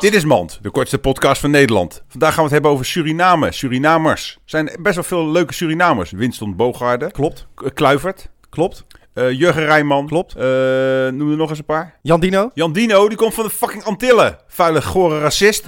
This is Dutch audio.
Dit is Mand, de kortste podcast van Nederland. Vandaag gaan we het hebben over Suriname, Surinamers. Er zijn best wel veel leuke Surinamers. Winston Bogarde, Klopt, Kluivert, klopt. eh, Jurgen Rijman. Klopt. Eh, noem er nog eens een paar. Jan Dino? Die komt van de fucking Antillen. Vuile, gore racist.